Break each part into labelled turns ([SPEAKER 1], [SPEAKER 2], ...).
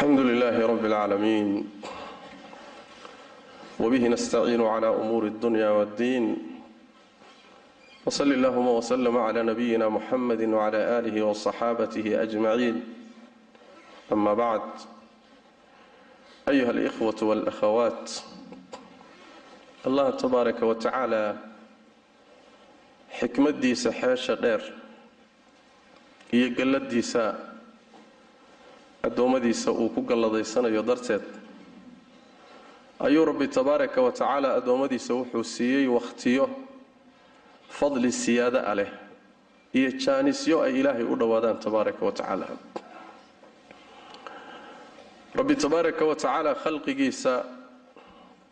[SPEAKER 1] alxamdu lilaahi rabi اlcaalamiin wbihi nastaciinu cla umuuri اdunya wاddiin wsli اllahuma wslm cla nabiyina muxamadi wcla alihi wصaxaabatih ajmaciin ama bacd ayuha اlإkhwaة wاlأkhawaat allah tabaaraka wa tacaala xikmadiisa xeesha dheer iyo galladiisa addoommadiisa uu ku galladaysanayo darteed ayuu rabbi tabaaraka wa tacaala addoommadiisa wuxuu siiyey wakhtiyo fadli siyaada a leh iyo jaanisyo ay ilaahay u dhowaadaan tabaaraka wa tacaala. Rabbi tabaaraka wa tacaala khalqigiisa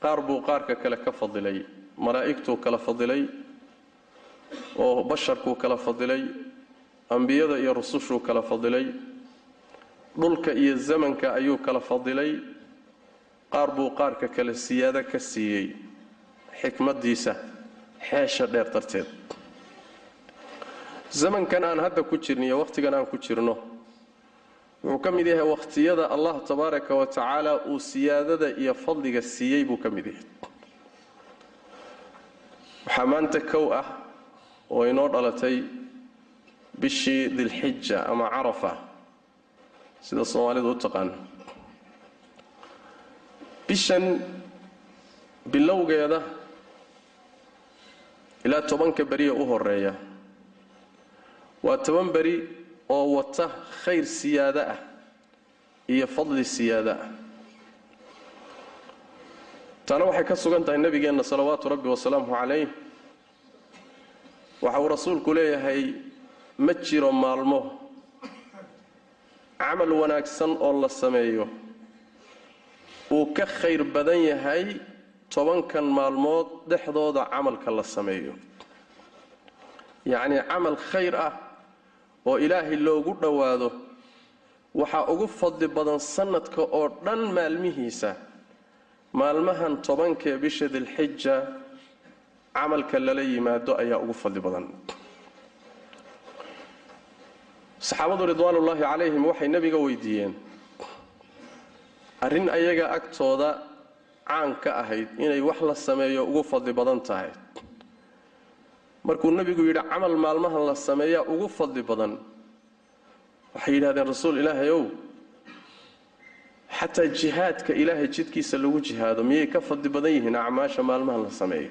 [SPEAKER 1] qaar buu qaarka kale ka fadilay malaa'igtuu kala fadilay oo basharkuu kala fadilay ambiyada iyo rusushuu kala fadilay dhulka iyo zamanka ayuu kala fadilay. Qaar buu qaarka kale siyaado ka siiyey. Xikmaddiisa xeesha dheer darteed. Zamankan aan hadda ku jirniyo wakhtigan aan ku jirno wuxuu ka mid yahay wakhtiyada allah tabaaraka wa tacaala uu siyaadada iyo fadliga siiyey buu ka mid yahay. Waxaa maanta kow ah oo inoo dhalatay bishii dilxija ama carafa sida soomaalidu u taqaano bishan bilowgeeda ilaa tobanka beriya u horreeya waa toban beri oo wata khayr siyaado ah iyo fadli siyaado ah. Taana waxay ka sugan tahay nebigeenna salawaatu rabbi wasalaamuhu calayh. Waxa uu rasuulku leeyahay ma jiro maalmo camal wanaagsan oo la sameeyo uu ka khayr badan yahay tobankan maalmood dhexdooda camalka la sameeyo. Yacnii camal khayr ah oo ilaahay loogu dhowaado waxaa ugu fadli badan sannadka oo dhan maalmihiisa maalmahan tobankee bisha dilxija camalka lala yimaado ayaa ugu fadli badan saxaabadu ridwaanullaahi calayhim waxay nebiga weydiiyeen arrin ayaga agtooda caan ka ahayd inay wax la sameeyo ugu fadli badan tahay. Markuu nebigu yidhi camal maalmahan la sameeyaa ugu fadli badan. Waxay yidhahdeen rasuul ilaahay ow xataa jihaadka ilaahay jidkiisa lagu jihaado miyay ka fadli badan yihiin acmaasha maalmahan la sameeyo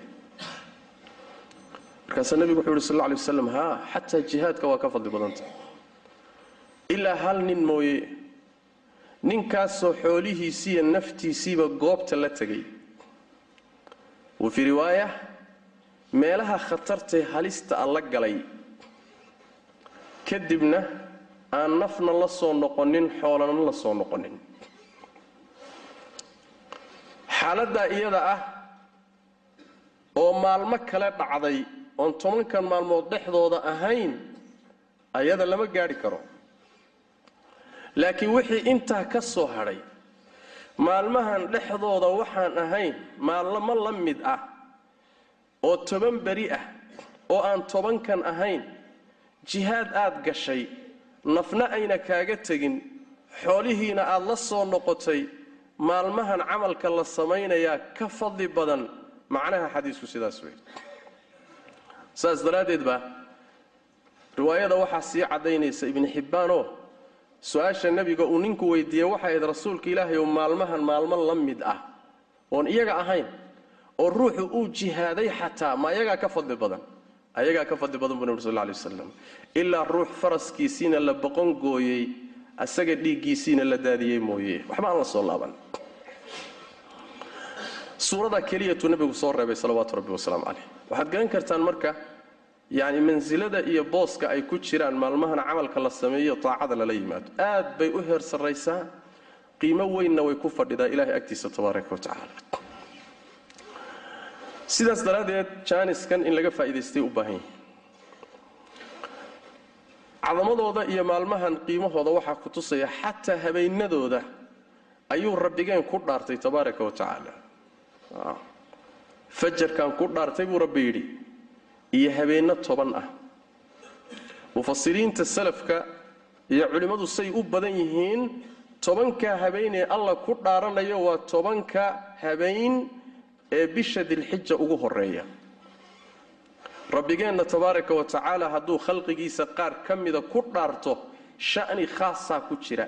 [SPEAKER 1] markaasaa nebigu wuxuu yidhi sal lla lay waslam haa xataa jihaadka waa ka fadli badantahay ilaa hal nin mooye. Ninkaasoo xoolihiisiiyo naftiisiiba goobta la tegay wa fii riwaaya meelaha khatartay halista a la galay. Kadibna aan nafna la soo noqonin xoolana la soo noqonin. Xaaladdaa iyada ah oo maalmo kale dhacday oon tobankan maalmood dhexdooda ahayn ayada lama gaadhi karo laakiin wixii intaa ka soo hadhay maalmahan dhexdooda waxaan ahayn maalmo la mid ah oo toban beri ah oo aan tobankan ahayn. Jihaad aad gashay nafna ayna kaaga tegin xoolihiina aad la soo noqotay maalmahan camalka la samaynayaa ka fadli badan. Macnaha xadiisku sidaas wey saas daraaddeed baa riwaayada waxaa sii caddaynaysa ibni xibbaanoo su'aasha nebiga uu ninku weydiiyey waxay ahayd rasuulka ilaahay oo maalmahan maalmo la mid ah oon iyaga ahayn oo ruuxu uu jihaaday xataa ma ayagaa ka fadli badan? Ayagaa ka fadli badan buu nebi sal lay waslam ilaa ruux faraskiisiina la boqon gooyey asaga dhiiggiisiina la daadiyey mooye. Waxba aan la soo laaban. Suurada keliyatuu nebigu soo reebay salawaatu rabbi wasalaamu caleyh waxaad garan kartaan marka yacni mansilada iyo booska ay ku jiraan maalmahan camalka la sameeyo taacada lala yimaado. Aad bay u heer sarraysaa qiimo weynna way ku fadhidaa ilahay agtiisa tabaaraka wa tacaala. Sidaas daraaddeed jaaniskan in laga faa'idaystay u baahan yahay. Cadamadooda iyo maalmahan qiimahooda waxaa ku tusaya xataa habeenadooda ayuu rabbigeen ku dhaartay tabaaraka wa tacaala. Fajarkan ku dhaartay buu rabbi yidhi iyo habeenno toban ah. Mufasiriinta salafka iyo culimmadu say u badan yihiin tobanka habeenee alla ku dhaaranayo waa tobanka habeen ee bisha dilxija ugu horreeya rabbigeenna tabaaraka wa tacaala hadduu khalqigiisa qaar ka mida ku dhaarto sha'ni khaasaa ku jira.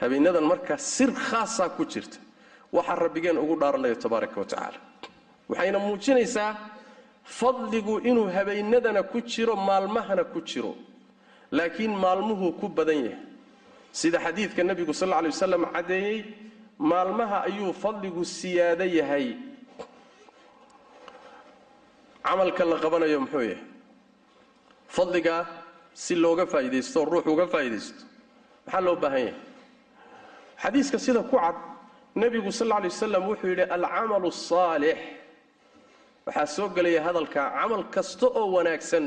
[SPEAKER 1] Habeenadan markaa sir khaasaa ku jirta waxaa rabbigeen ugu dhaaranayo tabaaraka wa tacaala. Waxayna muujinaysaa fadligu inuu habeenadana ku jiro maalmahana ku jiro. Laakiin maalmuhuu ku badan yahay. Sida xadiidka nebigu sal alay wasalam caddeeyey maalmaha ayuu fadligu siyaado yahay. Camalka la qabanayo muxuu yahay? Fadligaa si looga faa'iidaysto ruux uga faa'iidaysto maxaa loo baahan yahay? Xadiiska sida ku cad nebigu sal alay wasalam wuxuu yidhi alcamalu asaalix waxaa soo gelaya hadalka camal kasta oo wanaagsan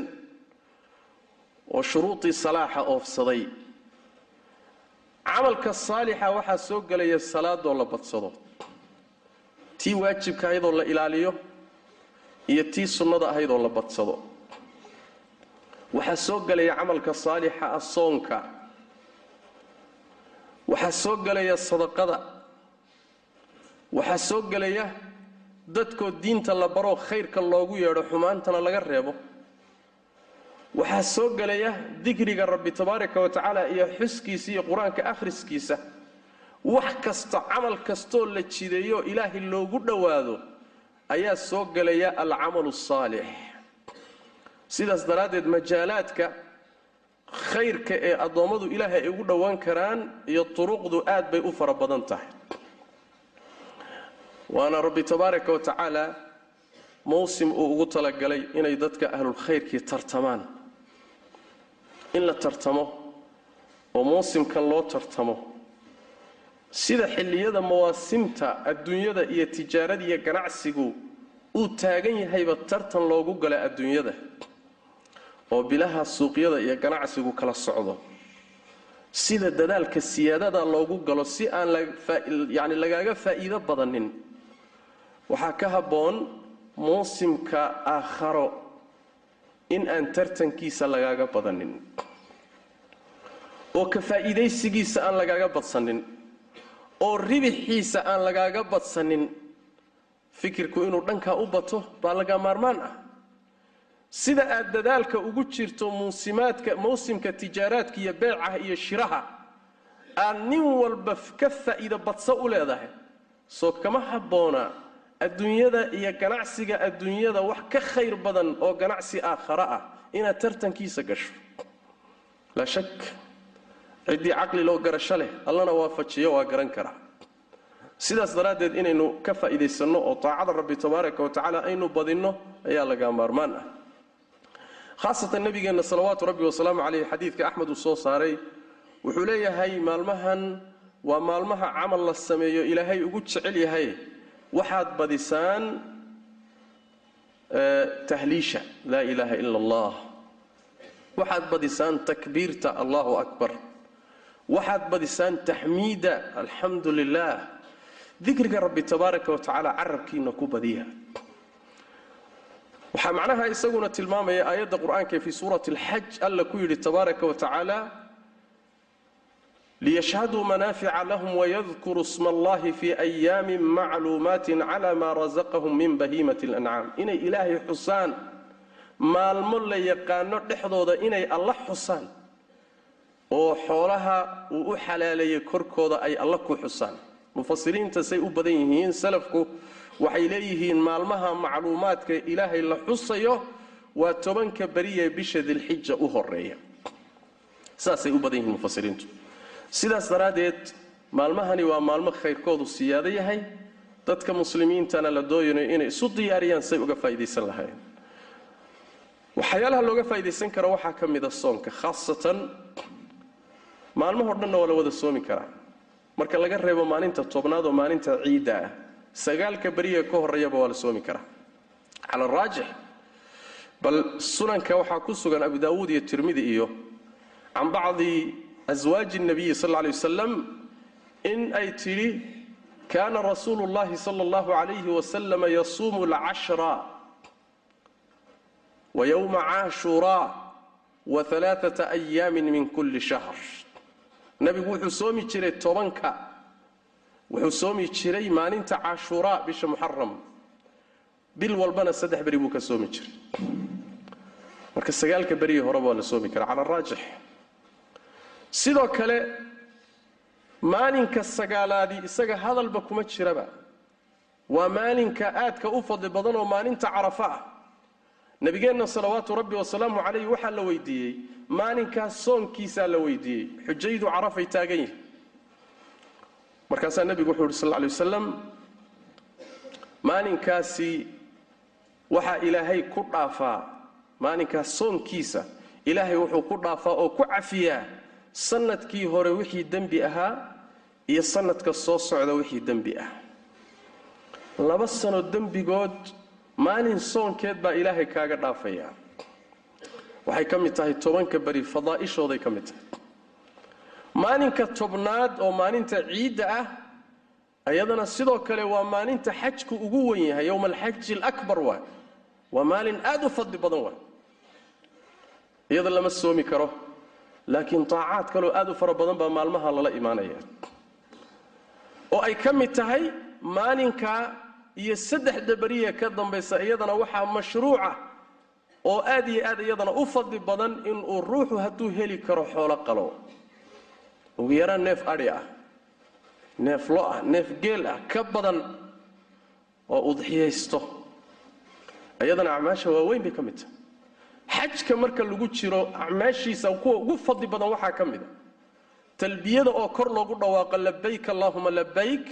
[SPEAKER 1] oo shuruudii salaaxa oofsaday. Camalka saalixa waxaa soo gelaya salaadoo la badsado. Tii waajibka ahaydoo la ilaaliyo iyo tii sunnada ahaydoo la badsado. Waxaa soo gelaya camalka saalixa ah soonka waxaa soo gelaya sadaqada. Waxaa soo gelaya dadkoo diinta la baroo khayrka loogu yeedho xumaantana laga reebo. Waxaa soo gelaya dikriga rabbi tabaaraka wa tacaala iyo xuskiisa iyo qur'aanka akhriskiisa. Wax kasta camal kastoo la jideeyo ilaahay loogu dhowaado ayaa soo gelaya alcamalu asaalix sidaas daraaddeed majaalaadka khayrka ee addoommadu ilaahay ay ugu dhowaan karaan iyo turuqdu aad bay u fara badan tahay waana rabbi tabaaraka wa tacaala mawsim uu ugu talagalay inay dadka ahlulkhayrkii tartamaan. In la tartamo oo mawsimkan loo tartamo. Sida xilliyada mawaasimta adduunyada iyo tijaarada iyo ganacsigu uu taagan yahayba tartan loogu gala adduunyada oo bilaha suuqyada iyo ganacsigu kala socdo. Sida dadaalka siyaadada loogu galo si aan yani lagaaga faa'iido badanin waxaa ka habboon muusimka aakharo in aan tartankiisa lagaaga badanin oo ka faa'iidaysigiisa aan lagaaga badsanin oo ribixiisa aan lagaaga badsanin fikirku inuu dhankaa u bato baa laga maarmaan ah. Sida aad dadaalka ugu jirto muusimaadka mawsimka tijaaraadka iyo beecaha iyo shiraha aad nin walba ka faa'iido badso u leedahay. Soo kama habboona adduunyada iyo ganacsiga adduunyada wax ka khayr badan oo ganacsi aakhara ah inaad tartankiisa gasho. Laa shak ciddii caqli loo garasho leh allana waafajiyo waa garan karaa sidaas daraaddeed inaynu ka faa'iidaysanno oo taacada rabbi tabaaraka wa aynu badinno ayaa laga maarmaan ah. Khaasatan nebigeenna salawaatu rabbi wasalaamu caleyh xadiidka axmed uu soo saaray wuxuu leeyahay maalmahan waa maalmaha camal la sameeyo ilaahay ugu jecel yahay waxaad badisaan tahliisha laa ilaaha ila allah waxaad badisaan takbiirta allahu akbar. Waxaad badisaan taxmiida alxamdu lilah dikriga rabbi tabaaraka wa carabkiina ku badiya waxaa macnaha isaguna tilmaamaya aayadda qur'aanka fii suurati alxaj alla ku yidhi tabaaraka wa liyashhaduu manaafica lahum wayadkuruu sma allahi fii ayaamin macluumaatin cala maa rasaqahum min bahiimati اlancaam inay ilaahay xusaan maalmo la yaqaano dhexdooda inay alla xusaan oo xoolaha uu u xalaaleeyey korkooda ay alla ku xusaan mufasiriinta say u badan yihiin salafku waxay leeyihiin maalmaha macluumaadka ilaahay la xusayo waa tobanka beriye bisha dilxija u horreeya saasay u badan yihiin mufasiriintu sidaas daraaddeed maalmahani waa maalmo khayrkoodu siyaado yahay. Dadka muslimiintana la dooyanayo inay isu diyaariyaan say uga faa'idaysan lahayn waxyaalaha looga faa'idaysan karo waxaa ka mida soonka khaasatan maalmahoo dhanna waa la wada soomi karaa. Marka laga reebo maalinta tobnaad oo maalinta ciidda ah sagaalka beriga ka horreeyaba waa la soomi karaa. Cala araajix bal sunanka waxaa ku sugan abu daawuud iyo tirmidi iyo can bacdi aswaaji nabiyi sal lay wasalam in ay tidhi kaana rasuulu llahi sala allahu calayhi wasalama yasuumu alcashra wa yowma caashuraa wa alaaata ayaamin min kulli shahr nebigu wuxuu soomi jiray tobanka wuxuu soomi jiray maalinta cashuuraa bisha muxaram bil walbana saddex beri buu ka soomi jiray marka sagaalka berihii horeba waa la soomi karaa cala araajix sidoo kale maalinka sagaalaadii isaga hadalba kuma jiraba. Waa maalinka aadka u fadli badan oo maalinta carafa ah. Nabigeenna salawaatu rabbi wasalaamu calayh waxaa la weydiiyey maalinkaas soonkiisaa la weydiiyey. Xujaydu carafay taagan yihiin markaasaa nebigu wuxuu yidhi sal ly wasalam maalinkaasi waxaa ilaahay ku dhaafaa maalinkaas soonkiisa ilaahay wuxuu ku dhaafaa oo ku cafiyaa sannadkii hore wixii dembi ahaa iyo sanadka soo socda wixii dembi ah. Laba sano dembigood maalin soonkeed baa ilaahay kaaga dhaafayaa waxay ka mid tahay tobanka beri fadaa'ishooday ka mid tahay. Maalinka tobnaad oo maalinta ciidda ah ayadana sidoo kale waa maalinta xajku ugu wen yahay yowma alxaji alakbar waay waa maalin aad u fadli badan waay iyada lama soomi karo laakiin taacaad kaloo aad u fara badan baa maalmaha lala imaanaya. oo ay ka mid tahay maalinka iyo saddexda beriya ka dambaysa iyadana waxaa mashruuca oo aad iyo aad iyadana u fadli badan inuu ruuxu hadduu heli karo xoolo qalo. Ugu yaraan neef adhi ah neef lo ah neef geel ah ka badan oo udxiyaysto iyadana acmaasha waaweyn bay ka mid tahay xajka marka lagu jiro acmaashiisa kuwa ugu fadli badan waxaa ka mid a. Talbiyada oo kor loogu dhawaaqo labayk allaahuma labayk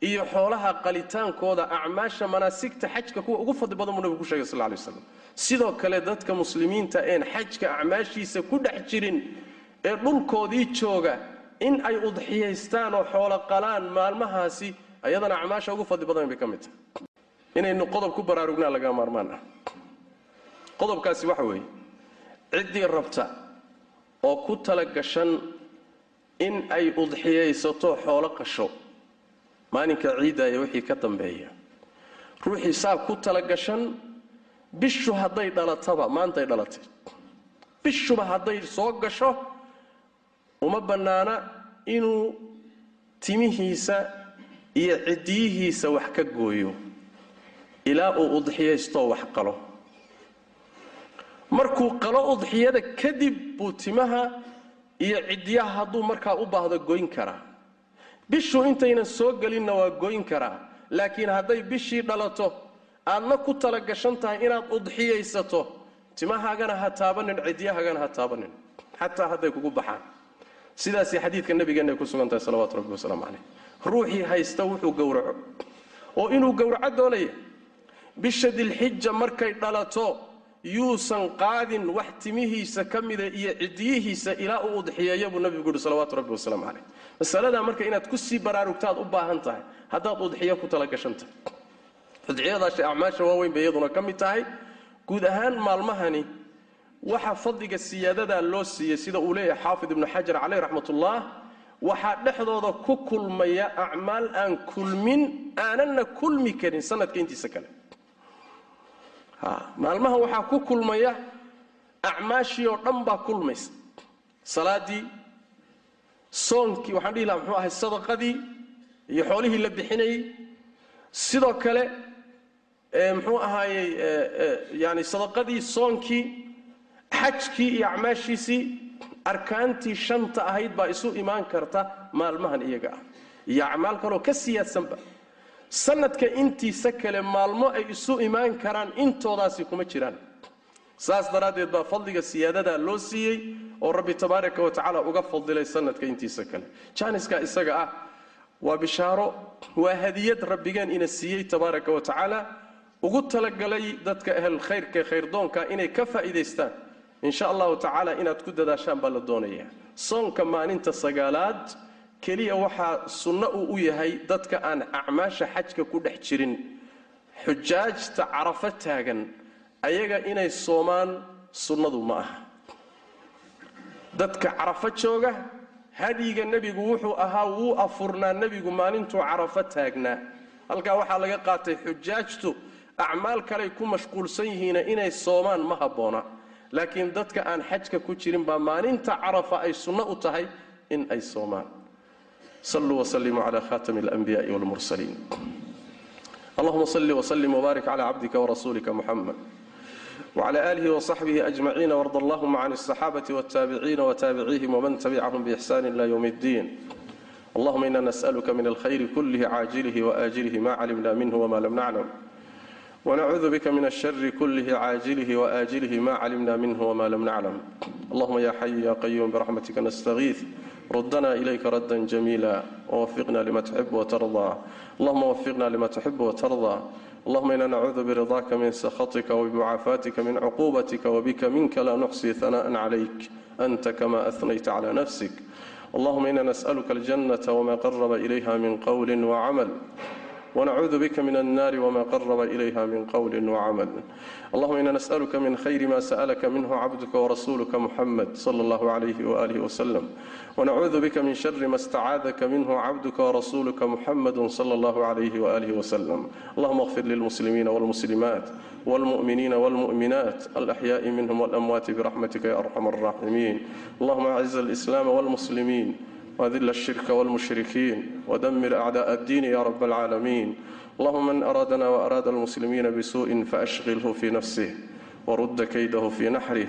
[SPEAKER 1] iyo xoolaha qalitaankooda acmaasha manaasigta xajka kuwa ugu fadli badan buu nabigu ku shegay sal waslam sidoo kale dadka muslimiinta een xajka acmaashiisa ku dhex jirin ee dhulkoodii jooga in ay udxiyaystaan oo xoolo qalaan maalmahaasi ayadana acmaasha ugu fadli badan bay ka mid tahay. Inaynu qodob ku baraarugnaa laga maarmaan ah qodobkaasi waxa weeye ciddii rabta oo ku tala gashan in ay udxiyaysato xoolo qasho maalinka ciidda iyo wixii ka dambeeya. Ruuxii saa ku tala gashan bishu hadday dhalataba maantay dhalatay bishuba hadday soo gasho uma bannaana inuu timihiisa iyo ciddiyihiisa wax ka gooyo ilaa uu udxiyaystoo wax qalo markuu qalo udxiyada kadib buu timaha iyo ciddiyaha hadduu markaa u baahdo goyn karaa. Bishu intaynan soo gelinna waa goyn karaa laakiin hadday bishii dhalato aadna ku tala gashan tahay inaad udxiyaysato timahaagana ha taabanin cidyahagana ha taabanin. Xataa hadday kugu baxaan. Sidaasay xadiidka nabigeenna ay ku sugan tahay salawatu rabbi wasalaamu caleyh ruuxii haysta wuxuu gowraco. Oo inuu gowraco doonaya bisha dilxija markay dhalato yuusan qaadin wax timihiisa ka mida iyo cidiyihiisa ilaa uu udxiyeeya buu nabigu yidhi salawaatu rabbi wasalaamu caleyh masaladaa marka inaad ku sii baraarugtaad u baahan tahay haddaad udxiyo ku talagashan tahay. Udxiyadaasha acmaasha waaweyn bay iyaduna ka mid tahay. Guud ahaan maalmahani waxa fadliga siyaadadaa loo siiyey sida uu leeyahay xaafid ibnu xajar caleyh raxmatullah waxaa dhexdooda ku kulmaya acmaal aan kulmin aananna kulmi karin sanadka intiisa kale maalmaha waxaa ku kulmaya acmaashii oo dhan baa kulmaysa. Salaadii soonkii waxaan dhihi laha muxuu ahay sadaqadii iyo xoolihii la bixinayey sidoo kale muxuu ahaayey yani sadaqadii soonkii xajkii iyo acmaashiisii arkaantii shanta ahayd baa isu imaan karta maalmahan iyaga ah. Iyo acmaal kaloo ka siyaadsanba sanadka intiisa kale maalmo ay isu imaan karaan intoodaasi kuma jiraan. Saas daraaddeed baa fadliga siyaadadaa loo siiyey oo rabbi tabaaraka wa uga fadilay sanadka intiisa kale. Jaaniska isaga ah waa bishaaro waa hadiyad rabbigeen ina siiyey tabaaraka wa tacaala. Ugu talagalay dadka ahl khayrka khayrdoonka inay ka faa'iidaystaan insha allahu tacaala inaad ku dadaashaan baa la doonaya soonka maalinta sagaalaad keliya waxaa sunno uu u yahay dadka aan acmaasha xajka ku dhex jirin. Xujaajta carafo taagan ayaga inay soomaan sunnadu ma aha. Dadka carafo jooga hadyiga nebigu wuxuu ahaa wuu afurnaa nebigu maalintuu carafo taagnaa. Halkaa waxaa laga qaatay xujaajtu acmaal kaley ku mashquulsan yihiina inay soomaan ma habboona. Laakiin dadka aan xajka ku jirin baa maalinta carafa ay sunno u tahay in ay soomaan saluu wslimuu cla khatami اlanbiyaai wاlmursaliin allahuma salli wslim wbaarik cla cabdika wrasuulika muxamed wcla alihi wصaxbihi ajmaciin ward allahuma can الصaxaabati wاtaabiciina wtaabiciihim wman tabicahum bixsan ila ywm اddiin allahuma ina nasأlka min alkhayr kulih caajilih waajilih ma calimna minh wma lam naclam wnacuudu bika min ashari kulih caajilih waajilih ma calimna minh wma lam naclam allahuma ya xayu ya qayuum biraxmatika nastagiis ردنا إليك ردا جميلا ووفقنا لما تحب وترضى اللهم وفقنا لما تحب وترضى اللهم إنا نعوذ برضاك من سخطك وبمعافاتك من عقوبتك وبك منك لا نحصي ثناء عليك أنت كما أثنيت على نفسك اللهم إنا نسألك الجنة وما قرب إليها من قول وعمل ونعوذ بك من النار وما قرب إليها من قول وعمل اللهم إنا نسألك من خير ما سألك منه عبدك ورسولك محمد صلى الله عليه وآله وسلم ونعوذ بك من شر ما استعاذك منه عبدك ورسولك محمد صلى الله عليه وآله وسلم اللهم اغفر للمسلمين والمسلمات والمؤمنين والمؤمنات الأحياء منهم والأموات برحمتك يا أرحم الراحمين اللهم أعز الإسلام والمسلمين وذل الشرك والمشركين ودمر أعداء الدين يا رب العالمين اللهم من أرادنا وأراد المسلمين بسوء فأشغله في نفسه ورد كيده في نحره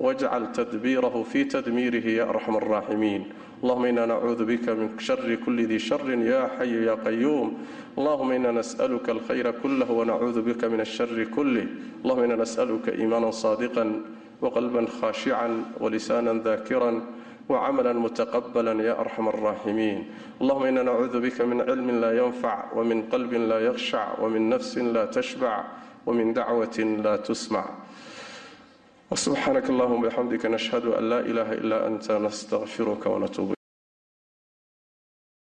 [SPEAKER 1] واجعل تدبيره في تدميره يا أرحم الراحمين اللهم إنا نعوذ بك من شر كل ذي شر يا حي يا قيوم اللهم إنا نسألك الخير كله ونعوذ بك من الشر كله اللهم إنا نسألك إيمانا صادقا وقلبا خاشعا ولسانا ذاكرا وcmلا mتqبلا ya أرxم الراaحimiin اllهma ina نacuudu bka min cilmi la ynfc wmin qalbi la ykشhc wmin nafsi la tشhبc wmin dacwat la tsmc subxaank اllhma bxamdika nشhhad an la ilaha ila anta nstغfirka wntuub